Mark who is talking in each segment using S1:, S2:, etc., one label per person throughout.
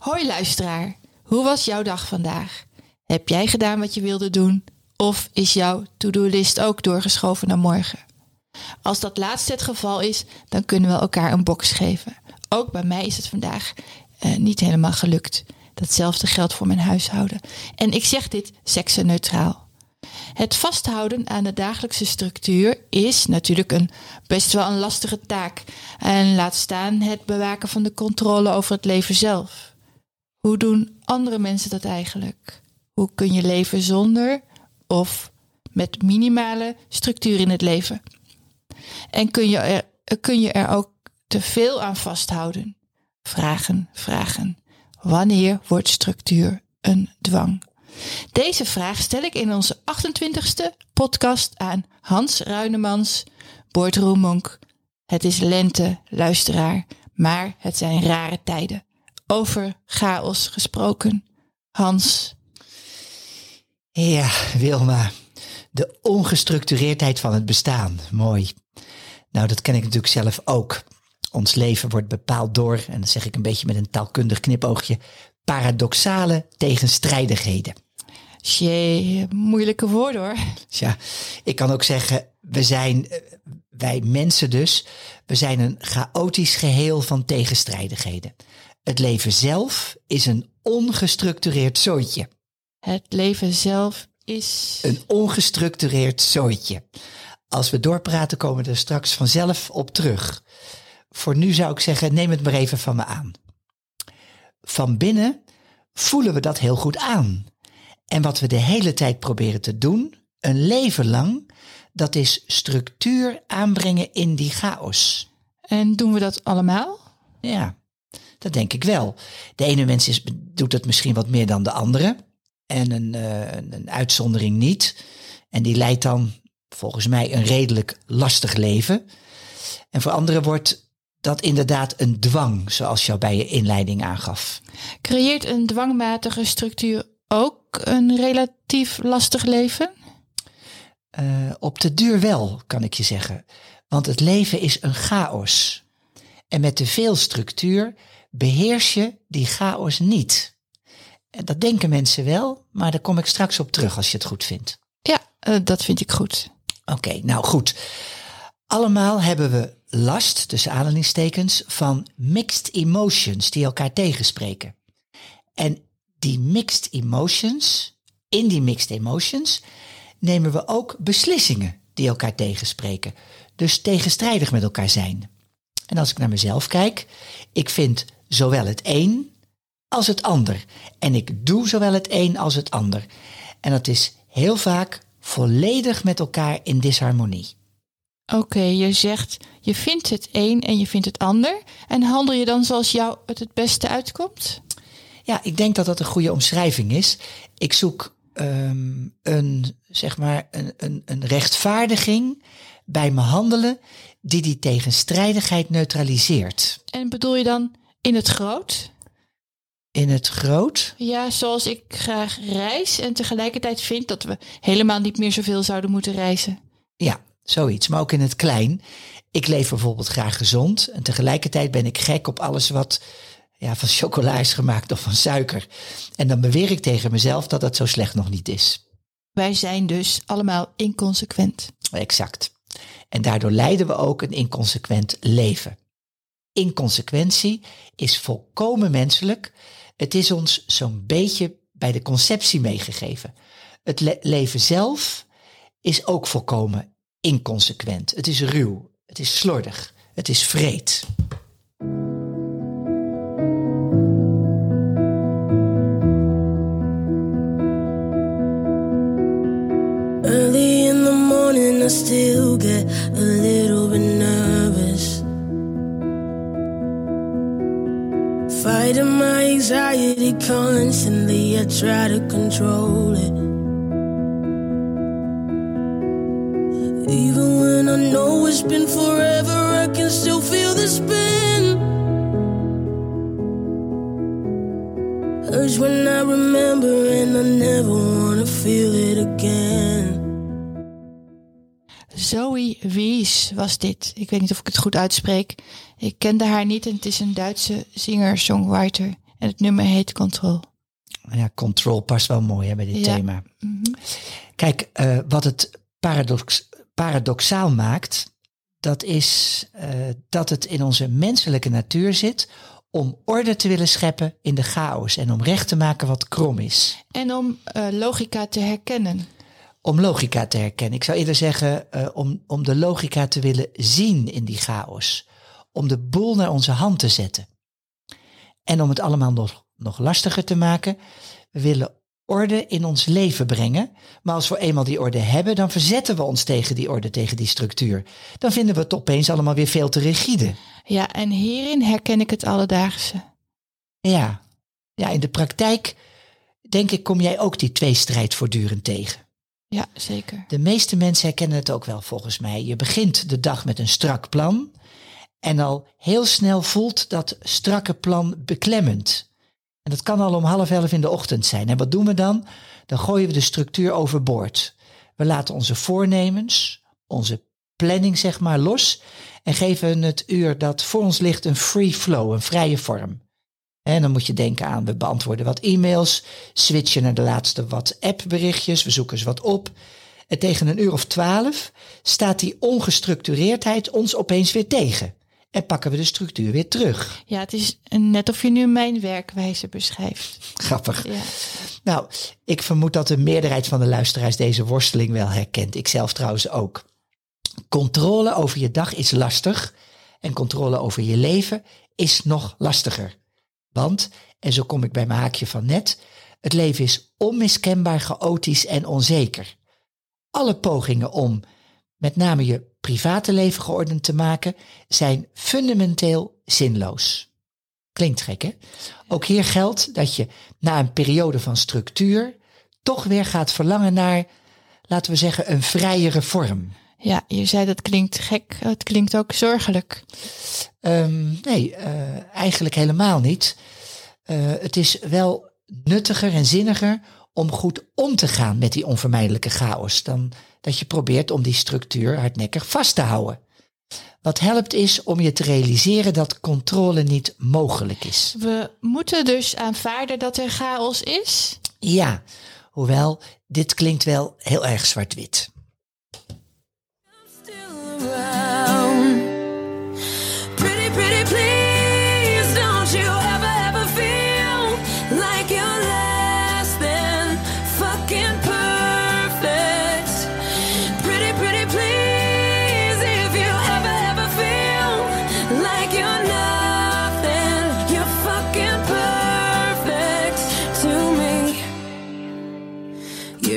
S1: Hoi luisteraar, hoe was jouw dag vandaag? Heb jij gedaan wat je wilde doen? Of is jouw to-do-list ook doorgeschoven naar morgen? Als dat laatste het geval is, dan kunnen we elkaar een box geven. Ook bij mij is het vandaag eh, niet helemaal gelukt. Datzelfde geldt voor mijn huishouden. En ik zeg dit seksenneutraal. Het vasthouden aan de dagelijkse structuur is natuurlijk een, best wel een lastige taak. En laat staan het bewaken van de controle over het leven zelf. Hoe doen andere mensen dat eigenlijk? Hoe kun je leven zonder of met minimale structuur in het leven? En kun je er, kun je er ook te veel aan vasthouden? Vragen, vragen. Wanneer wordt structuur een dwang? Deze vraag stel ik in onze 28e podcast aan Hans Ruinemans, Boardroom Monk. Het is lente, luisteraar, maar het zijn rare tijden. Over chaos gesproken. Hans.
S2: Ja, Wilma. De ongestructureerdheid van het bestaan. Mooi. Nou, dat ken ik natuurlijk zelf ook. Ons leven wordt bepaald door, en dat zeg ik een beetje met een taalkundig knipoogje, paradoxale tegenstrijdigheden.
S1: Jee, moeilijke woorden hoor.
S2: Ja, ik kan ook zeggen, we zijn, eh, wij mensen dus, we zijn een chaotisch geheel van tegenstrijdigheden. Het leven zelf is een ongestructureerd zooitje.
S1: Het leven zelf is.
S2: Een ongestructureerd zooitje. Als we doorpraten, komen we er straks vanzelf op terug. Voor nu zou ik zeggen, neem het maar even van me aan. Van binnen voelen we dat heel goed aan. En wat we de hele tijd proberen te doen, een leven lang, dat is structuur aanbrengen in die chaos.
S1: En doen we dat allemaal?
S2: Ja, dat denk ik wel. De ene mens is, doet het misschien wat meer dan de andere. En een, uh, een uitzondering niet. En die leidt dan volgens mij een redelijk lastig leven. En voor anderen wordt dat inderdaad een dwang, zoals jou bij je inleiding aangaf.
S1: Creëert een dwangmatige structuur ook een relatief lastig leven?
S2: Uh, op de duur wel, kan ik je zeggen. Want het leven is een chaos. En met te veel structuur beheers je die chaos niet. En dat denken mensen wel, maar daar kom ik straks op terug als je het goed vindt.
S1: Ja, uh, dat vind ik goed.
S2: Oké, okay, nou goed. Allemaal hebben we last, tussen aanhalingstekens, van mixed emotions die elkaar tegenspreken. En die mixed emotions, in die mixed emotions, nemen we ook beslissingen die elkaar tegenspreken. Dus tegenstrijdig met elkaar zijn. En als ik naar mezelf kijk, ik vind zowel het een als het ander. En ik doe zowel het een als het ander. En dat is heel vaak volledig met elkaar in disharmonie.
S1: Oké, okay, je zegt je vindt het een en je vindt het ander. En handel je dan zoals jou het het beste uitkomt?
S2: Ja, ik denk dat dat een goede omschrijving is. Ik zoek um, een, zeg maar, een, een, een rechtvaardiging bij mijn handelen die die tegenstrijdigheid neutraliseert.
S1: En bedoel je dan in het groot?
S2: In het groot?
S1: Ja, zoals ik graag reis en tegelijkertijd vind dat we helemaal niet meer zoveel zouden moeten reizen.
S2: Ja, zoiets, maar ook in het klein. Ik leef bijvoorbeeld graag gezond en tegelijkertijd ben ik gek op alles wat ja, van chocola is gemaakt of van suiker. En dan beweer ik tegen mezelf dat dat zo slecht nog niet is.
S1: Wij zijn dus allemaal inconsequent.
S2: Exact. En daardoor leiden we ook een inconsequent leven. Inconsequentie is volkomen menselijk. Het is ons zo'n beetje bij de conceptie meegegeven. Het le leven zelf is ook volkomen inconsequent. Het is ruw, het is slordig, het is vreed.
S3: Control it. Even when I know it's been forever, I can still feel the spin. Urge when I remember, and I never wanna feel it again.
S1: Zoe Wies was dit. Ik weet niet of ik het goed uitspreek. Ik kende haar niet en het is een Duitse zinger-songwriter. En het nummer heet Control.
S2: Ja, control past wel mooi hè, bij dit
S1: Ja.
S2: thema. Kijk, eh, wat het paradox, paradoxaal maakt, dat is eh, dat het in onze menselijke natuur zit om orde te willen scheppen in de chaos en om recht te maken wat krom is.
S1: En om eh, logica te herkennen.
S2: Om logica te herkennen. Ik zou eerder zeggen om, om de logica te willen zien in die chaos. Om de boel naar onze hand te zetten. En om het allemaal nog, nog lastiger te maken, we willen orde in ons leven brengen. Maar als we eenmaal die orde hebben, dan verzetten we ons tegen die orde, tegen die structuur. Dan vinden we het opeens allemaal weer veel te rigide.
S1: Ja, en hierin herken ik het alledaagse.
S2: Ja, ja in de praktijk, denk ik, kom jij ook die tweestrijd voortdurend tegen.
S1: Ja, zeker.
S2: De meeste mensen herkennen het ook wel volgens mij. Je begint de dag met een strak plan en al heel snel voelt dat strakke plan beklemmend. En dat kan al om half elf in de ochtend zijn. En wat doen we dan? Dan gooien we de structuur overboord. We laten onze voornemens, onze planning zeg maar los en geven het uur dat voor ons ligt een free flow, een vrije vorm. En dan moet je denken aan, we beantwoorden wat e-mails, switchen naar de laatste WhatsApp-berichtjes, we zoeken eens wat op. En tegen een uur of twaalf staat die ongestructureerdheid ons opeens weer tegen. En pakken we de structuur weer terug.
S1: Ja, het is net of je nu mijn werkwijze beschrijft.
S2: Grappig.
S1: Ja.
S2: Nou, ik vermoed dat de meerderheid van de luisteraars deze worsteling wel herkent. Ik zelf trouwens ook. Controle over je dag is lastig en controle over je leven is nog lastiger. Want, en zo kom ik bij mijn haakje van net, het leven is onmiskenbaar chaotisch en onzeker. Alle pogingen om met name je private leven geordend te maken zijn fundamenteel zinloos. Klinkt gek, hè? Ook hier geldt dat je na een periode van structuur toch weer gaat verlangen naar, laten we zeggen, een vrijere vorm.
S1: ja, je zei dat klinkt gek. Het klinkt ook zorgelijk.
S2: Ehm, nee, eh, eigenlijk helemaal niet. Eh, het is wel nuttiger en zinniger om goed om te gaan met die onvermijdelijke chaos dan dat je probeert om die structuur hardnekkig vast te houden. Wat helpt is om je te realiseren dat controle niet mogelijk is.
S1: We moeten dus aanvaarden dat er chaos is.
S2: Ja, hoewel dit klinkt wel heel erg zwart-wit.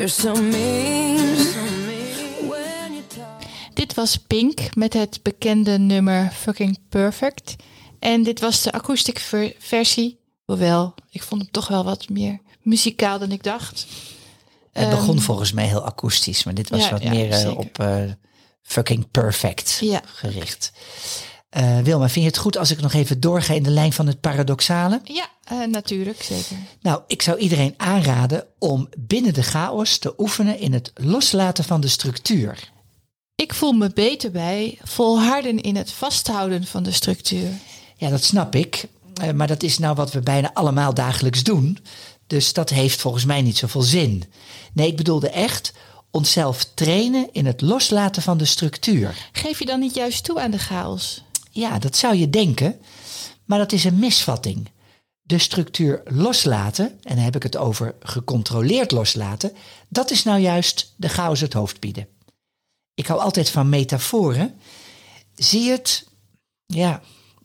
S3: So mean.
S1: Dit was Pink met het bekende nummer Fucking Perfect. En dit was de akoestiek ver- versie. Hoewel, ik vond hem toch wel wat meer muzikaal dan ik dacht.
S2: Het
S1: Ehm,
S2: begon volgens mij heel akoestisch, maar dit was
S1: ja,
S2: wat
S1: ja,
S2: meer eh,
S1: zeker.
S2: op eh, fucking perfect
S1: Ja.
S2: gericht. Eh, Wilma, vind je het goed als ik nog even doorga in de lijn van het paradoxale?
S1: Ja, eh, natuurlijk, zeker.
S2: Nou, ik zou iedereen aanraden om binnen de chaos te oefenen in het loslaten van de structuur.
S1: Ik voel me beter bij volharden in het vasthouden van de structuur.
S2: Ja, dat snap ik. Eh, maar dat is nou wat we bijna allemaal dagelijks doen. Dus dat heeft volgens mij niet zoveel zin. Nee, ik bedoelde echt onszelf trainen in het loslaten van de structuur.
S1: Geef je dan niet juist toe aan de chaos?
S2: Ja, dat zou je denken, maar dat is een misvatting. De structuur loslaten, en dan heb ik het over gecontroleerd loslaten, dat is nou juist de chaos het hoofd bieden. Ik hou altijd van metaforen. Zie het, ja,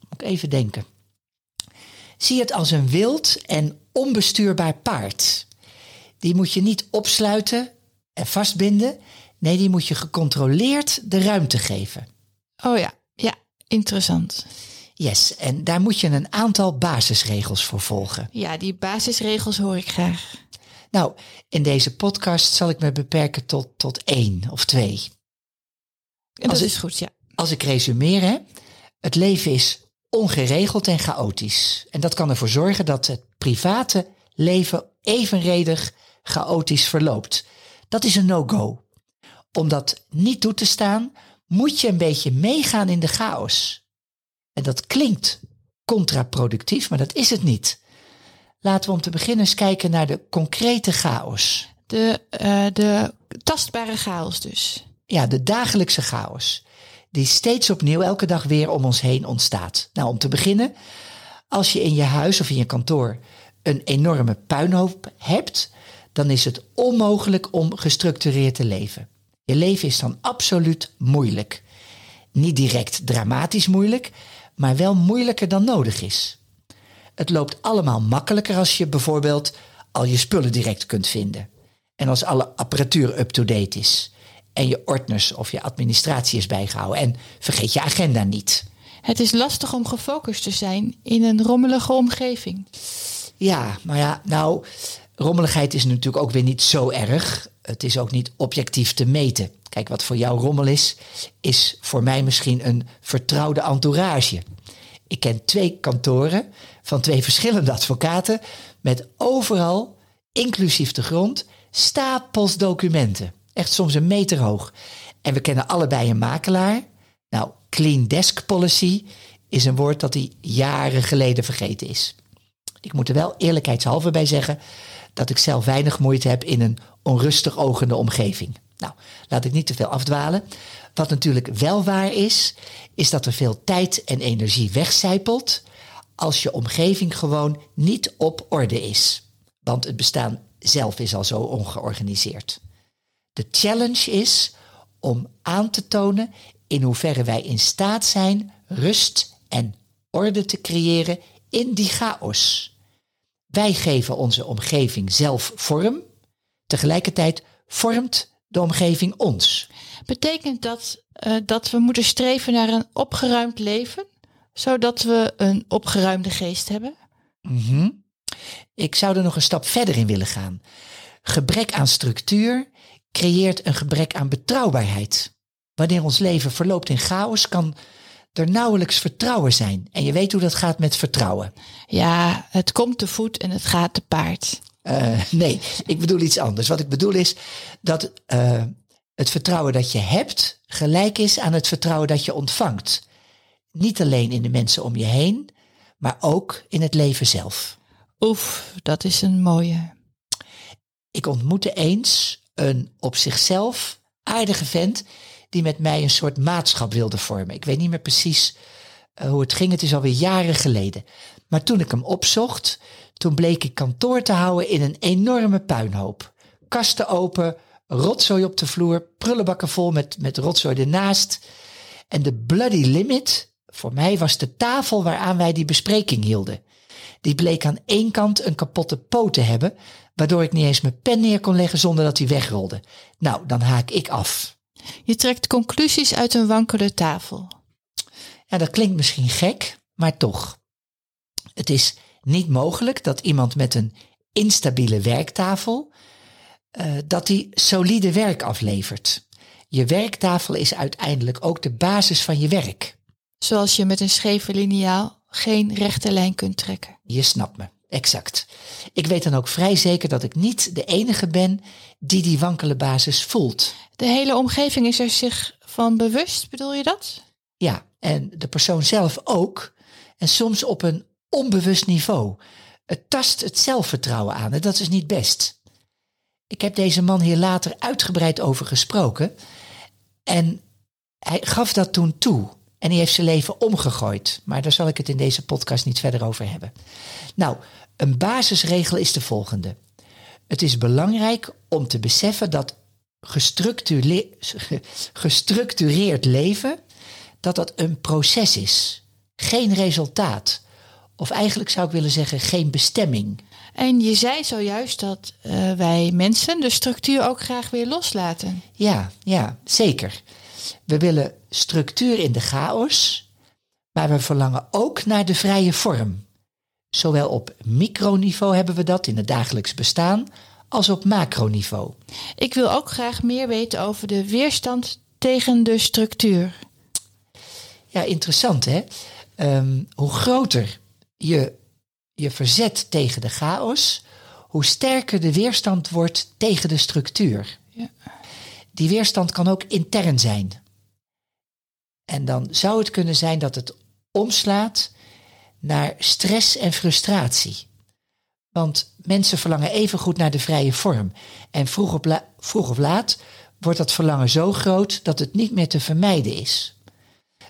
S2: moet ik even denken. Zie het als een wild en onbestuurbaar paard. Die moet je niet opsluiten en vastbinden. Nee, die moet je gecontroleerd de ruimte geven.
S1: Oh ja, interessant.
S2: Yes, en daar moet je een aantal basisregels voor volgen.
S1: Ja, die basisregels hoor ik graag.
S2: Nou, in deze podcast zal ik me beperken tot, tot één of twee.
S1: En
S2: Als
S1: dat
S2: ik-
S1: is goed, ja.
S2: Als ik resumeer, hè, het leven is ongeregeld en chaotisch. En dat kan ervoor zorgen dat het private leven evenredig chaotisch verloopt. Dat is een no-go. Om dat niet toe te staan, moet je een beetje meegaan in de chaos. En dat klinkt contraproductief, maar dat is het niet. Laten we om te beginnen eens kijken naar de concrete chaos.
S1: De, eh, de tastbare chaos dus.
S2: Ja, de dagelijkse chaos. Die steeds opnieuw elke dag weer om ons heen ontstaat. Nou, om te beginnen, als je in je huis of in je kantoor een enorme puinhoop hebt, dan is het onmogelijk om gestructureerd te leven. Je leven is dan absoluut moeilijk. Niet direct dramatisch moeilijk, maar wel moeilijker dan nodig is. Het loopt allemaal makkelijker als je bijvoorbeeld al je spullen direct kunt vinden. En als alle apparatuur up-to-date is. En je ordners of je administratie is bijgehouden. En vergeet je agenda niet.
S1: Het is lastig om gefocust te zijn in een rommelige omgeving.
S2: Ja, maar ja, nou, rommeligheid is natuurlijk ook weer niet zo erg. Het is ook niet objectief te meten. Kijk, wat voor jou rommel is, is voor mij misschien een vertrouwde entourage. Ik ken twee kantoren van twee verschillende advocaten met overal, inclusief de grond, stapels documenten. Echt soms een meter hoog. En we kennen allebei een makelaar. Nou, clean desk policy is een woord dat hij jaren geleden vergeten is. Ik moet er wel eerlijkheidshalve bij zeggen dat ik zelf weinig moeite heb in een onrustig ogende omgeving. Nou, laat ik niet te veel afdwalen. Wat natuurlijk wel waar is, is dat er veel tijd en energie wegcijpelt als je omgeving gewoon niet op orde is. Want het bestaan zelf is al zo ongeorganiseerd. De challenge is om aan te tonen in hoeverre wij in staat zijn rust en orde te creëren in die chaos. Wij geven onze omgeving zelf vorm, tegelijkertijd vormt de omgeving ons.
S1: Betekent dat eh, dat we moeten streven naar een opgeruimd leven, zodat we een opgeruimde geest hebben?
S2: Mhm. Ik zou er nog een stap verder in willen gaan. Gebrek aan structuur creëert een gebrek aan betrouwbaarheid. Wanneer ons leven verloopt in chaos, kan er nauwelijks vertrouwen zijn. En je weet hoe dat gaat met vertrouwen.
S1: Ja, het komt te voet en het gaat te paard.
S2: Eh, nee, ik bedoel iets anders. Wat ik bedoel is dat eh, het vertrouwen dat je hebt gelijk is aan het vertrouwen dat je ontvangt. Niet alleen in de mensen om je heen, maar ook in het leven zelf.
S1: Oef, dat is een mooie.
S2: Ik ontmoette eens een op zichzelf aardige vent die met mij een soort maatschap wilde vormen. Ik weet niet meer precies eh, hoe het ging, het is alweer jaren geleden. Maar toen ik hem opzocht, toen bleek ik kantoor te houden in een enorme puinhoop. Kasten open, rotzooi op de vloer, prullenbakken vol met, met rotzooi ernaast. En de bloody limit, voor mij was de tafel waaraan wij die bespreking hielden. Die bleek aan één kant een kapotte poot te hebben, waardoor ik niet eens mijn pen neer kon leggen zonder dat hij wegrolde. Nou, dan haak ik af.
S1: Je trekt conclusies uit een wankele tafel.
S2: Ja, dat klinkt misschien gek, maar toch. Het is niet mogelijk dat iemand met een instabiele werktafel, eh, dat die solide werk aflevert. Je werktafel is uiteindelijk ook de basis van je werk.
S1: Zoals je met een scheve liniaal geen rechte lijn kunt trekken.
S2: Je snapt me, exact. Ik weet dan ook vrij zeker dat ik niet de enige ben die die wankele basis voelt.
S1: De hele omgeving is er zich van bewust, bedoel je dat?
S2: Ja, en de persoon zelf ook. En soms op een onbewust niveau. Het tast het zelfvertrouwen aan en dat is niet best. Ik heb deze man hier later uitgebreid over gesproken. En hij gaf dat toen toe. En hij heeft zijn leven omgegooid. Maar daar zal ik het in deze podcast niet verder over hebben. Nou, een basisregel is de volgende. Het is belangrijk om te beseffen dat gestructure- gestructureerd leven dat dat een proces is, geen resultaat. Of eigenlijk zou ik willen zeggen geen bestemming.
S1: En je zei zojuist dat eh, wij mensen de structuur ook graag weer loslaten.
S2: Ja, ja, zeker. We willen structuur in de chaos, Maar we verlangen ook naar de vrije vorm. Zowel op microniveau hebben we dat in het dagelijks bestaan, als op macroniveau.
S1: Ik wil ook graag meer weten over de weerstand tegen de structuur.
S2: Ja, interessant hè. Ehm, hoe groter je je verzet tegen de chaos, hoe sterker de weerstand wordt tegen de structuur.
S1: Ja.
S2: Die weerstand kan ook intern zijn. En dan zou het kunnen zijn dat het omslaat naar stress en frustratie. Want mensen verlangen even goed naar de vrije vorm. En vroeg, op vroeg of laat wordt dat verlangen zo groot dat het niet meer te vermijden is.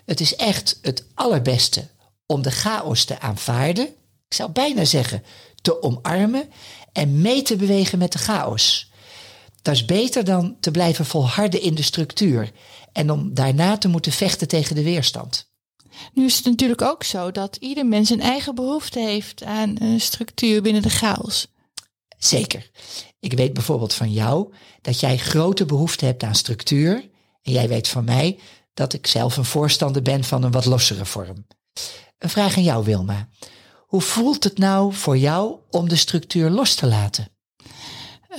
S2: Het is echt het allerbeste om de chaos te aanvaarden. Ik zou bijna zeggen te omarmen en mee te bewegen met de chaos. Dat is beter dan te blijven volharden in de structuur en om daarna te moeten vechten tegen de weerstand.
S1: Nu is het natuurlijk ook zo dat ieder mens een eigen behoefte heeft aan een structuur binnen de chaos.
S2: Zeker. Ik weet bijvoorbeeld van jou dat jij grote behoefte hebt aan structuur. En jij weet van mij dat ik zelf een voorstander ben van een wat lossere vorm. Een vraag aan jou, Wilma. Hoe voelt het nou voor jou om de structuur los te laten?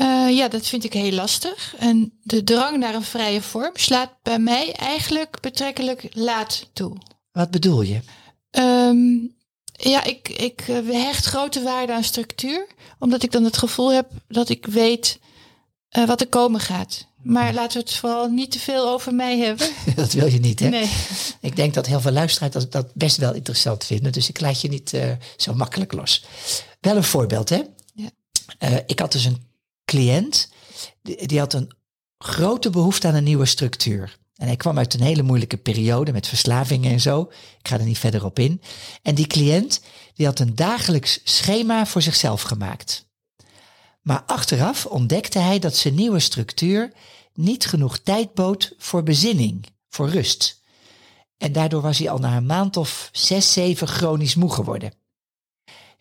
S1: Eh, ja, dat vind ik heel lastig. En de drang naar een vrije vorm slaat bij mij eigenlijk betrekkelijk laat toe.
S2: Wat bedoel je?
S1: Ehm, ja, ik, ik eh, hecht grote waarde aan structuur, omdat ik dan het gevoel heb dat ik weet eh, wat er komen gaat. Maar laten we het vooral niet te veel over mij hebben.
S2: Dat wil je niet, hè?
S1: Nee.
S2: Ik denk dat heel veel luisteraars dat, dat best wel interessant vinden. Dus ik laat je niet zo makkelijk los. Wel een voorbeeld, hè?
S1: Ja.
S2: Ik had dus een cliënt, die, die had een grote behoefte aan een nieuwe structuur. En hij kwam uit een hele moeilijke periode met verslavingen en zo. Ik ga er niet verder op in. En die cliënt, die had een dagelijks schema voor zichzelf gemaakt. Maar achteraf ontdekte hij dat zijn nieuwe structuur niet genoeg tijd bood voor bezinning, voor rust. En daardoor was hij al na een maand of zes, zeven chronisch moe geworden.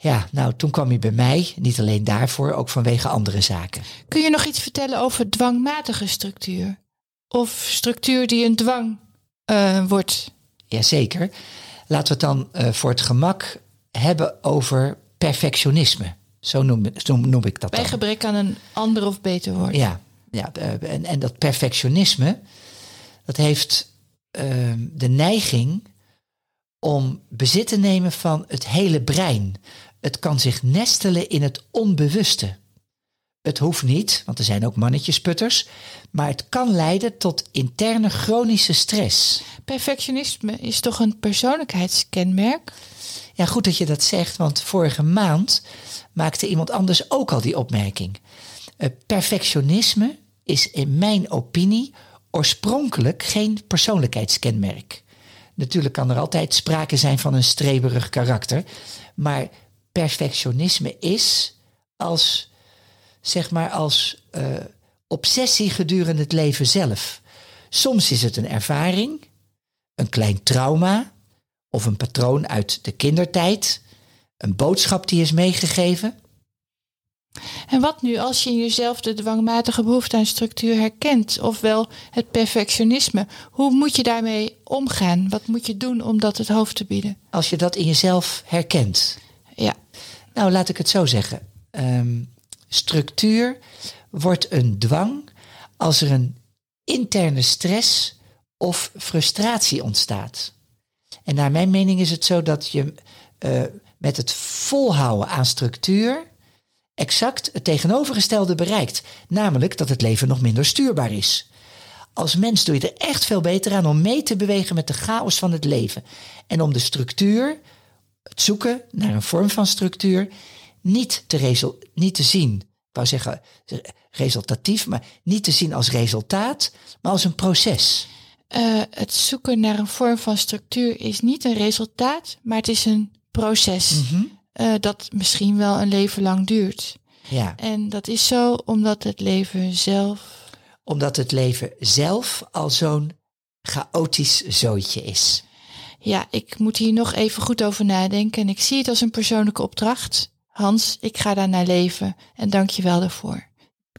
S2: Ja, nou, toen kwam hij bij mij, niet alleen daarvoor, ook vanwege andere zaken.
S1: Kun je nog iets vertellen over dwangmatige structuur? Of structuur die een dwang eh, wordt?
S2: Jazeker. Laten we het dan eh, voor het gemak hebben over perfectionisme. Zo noem, zo noem ik dat
S1: Bij
S2: dan.
S1: gebrek aan een ander of beter woord.
S2: Ja, ja eh, en, en dat perfectionisme, dat heeft ehm, de neiging om bezit te nemen van het hele brein. Het kan zich nestelen in het onbewuste. Het hoeft niet, want er zijn ook mannetjesputters, maar het kan leiden tot interne chronische stress.
S1: Perfectionisme is toch een persoonlijkheidskenmerk?
S2: Ja, goed dat je dat zegt, want vorige maand maakte iemand anders ook al die opmerking. Eh, perfectionisme is in mijn opinie oorspronkelijk geen persoonlijkheidskenmerk. Natuurlijk kan er altijd sprake zijn van een streberig karakter, maar perfectionisme is als, zeg maar, als eh, obsessie gedurende het leven zelf. Soms is het een ervaring, een klein trauma, of een patroon uit de kindertijd, een boodschap die is meegegeven.
S1: En wat nu als je in jezelf de dwangmatige behoefte aan structuur herkent, ofwel het perfectionisme? Hoe moet je daarmee omgaan? Wat moet je doen om dat het hoofd te bieden?
S2: Als je dat in jezelf herkent.
S1: Ja,
S2: Nou, laat ik het zo zeggen. Ehm, structuur wordt een dwang als er een interne stress of frustratie ontstaat. En naar mijn mening is het zo dat je eh, met het volhouden aan structuur exact het tegenovergestelde bereikt. Namelijk dat het leven nog minder stuurbaar is. Als mens doe je er echt veel beter aan om mee te bewegen met de chaos van het leven. En om de structuur, het zoeken naar een vorm van structuur, niet te, resul- niet te zien. Ik wou zeggen resultatief, maar niet te zien als resultaat, maar als een proces.
S1: Eh, het zoeken naar een vorm van structuur is niet een resultaat, maar het is een proces eh, dat misschien wel een leven lang duurt.
S2: Ja,
S1: En dat is zo omdat het leven zelf.
S2: omdat het leven zelf al zo'n chaotisch zooitje is.
S1: Ja, ik moet hier nog even goed over nadenken en ik zie het als een persoonlijke opdracht. Hans, ik ga daar naar leven en dank je wel daarvoor.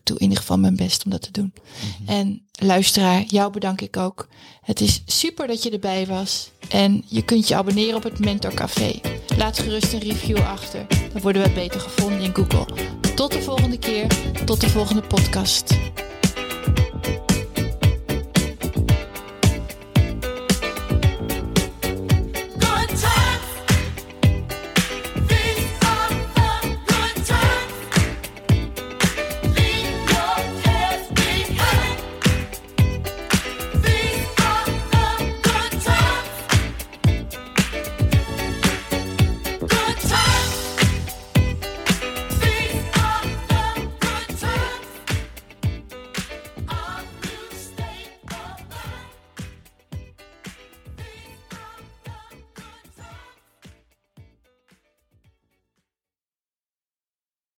S1: doe in ieder geval mijn best om dat te doen. En luisteraar, jou bedank ik ook. Het is super dat je erbij was. En je kunt je abonneren op het Mentor Café. Laat gerust een review achter. Dan worden we beter gevonden in Google. Tot de volgende keer. Tot de volgende podcast.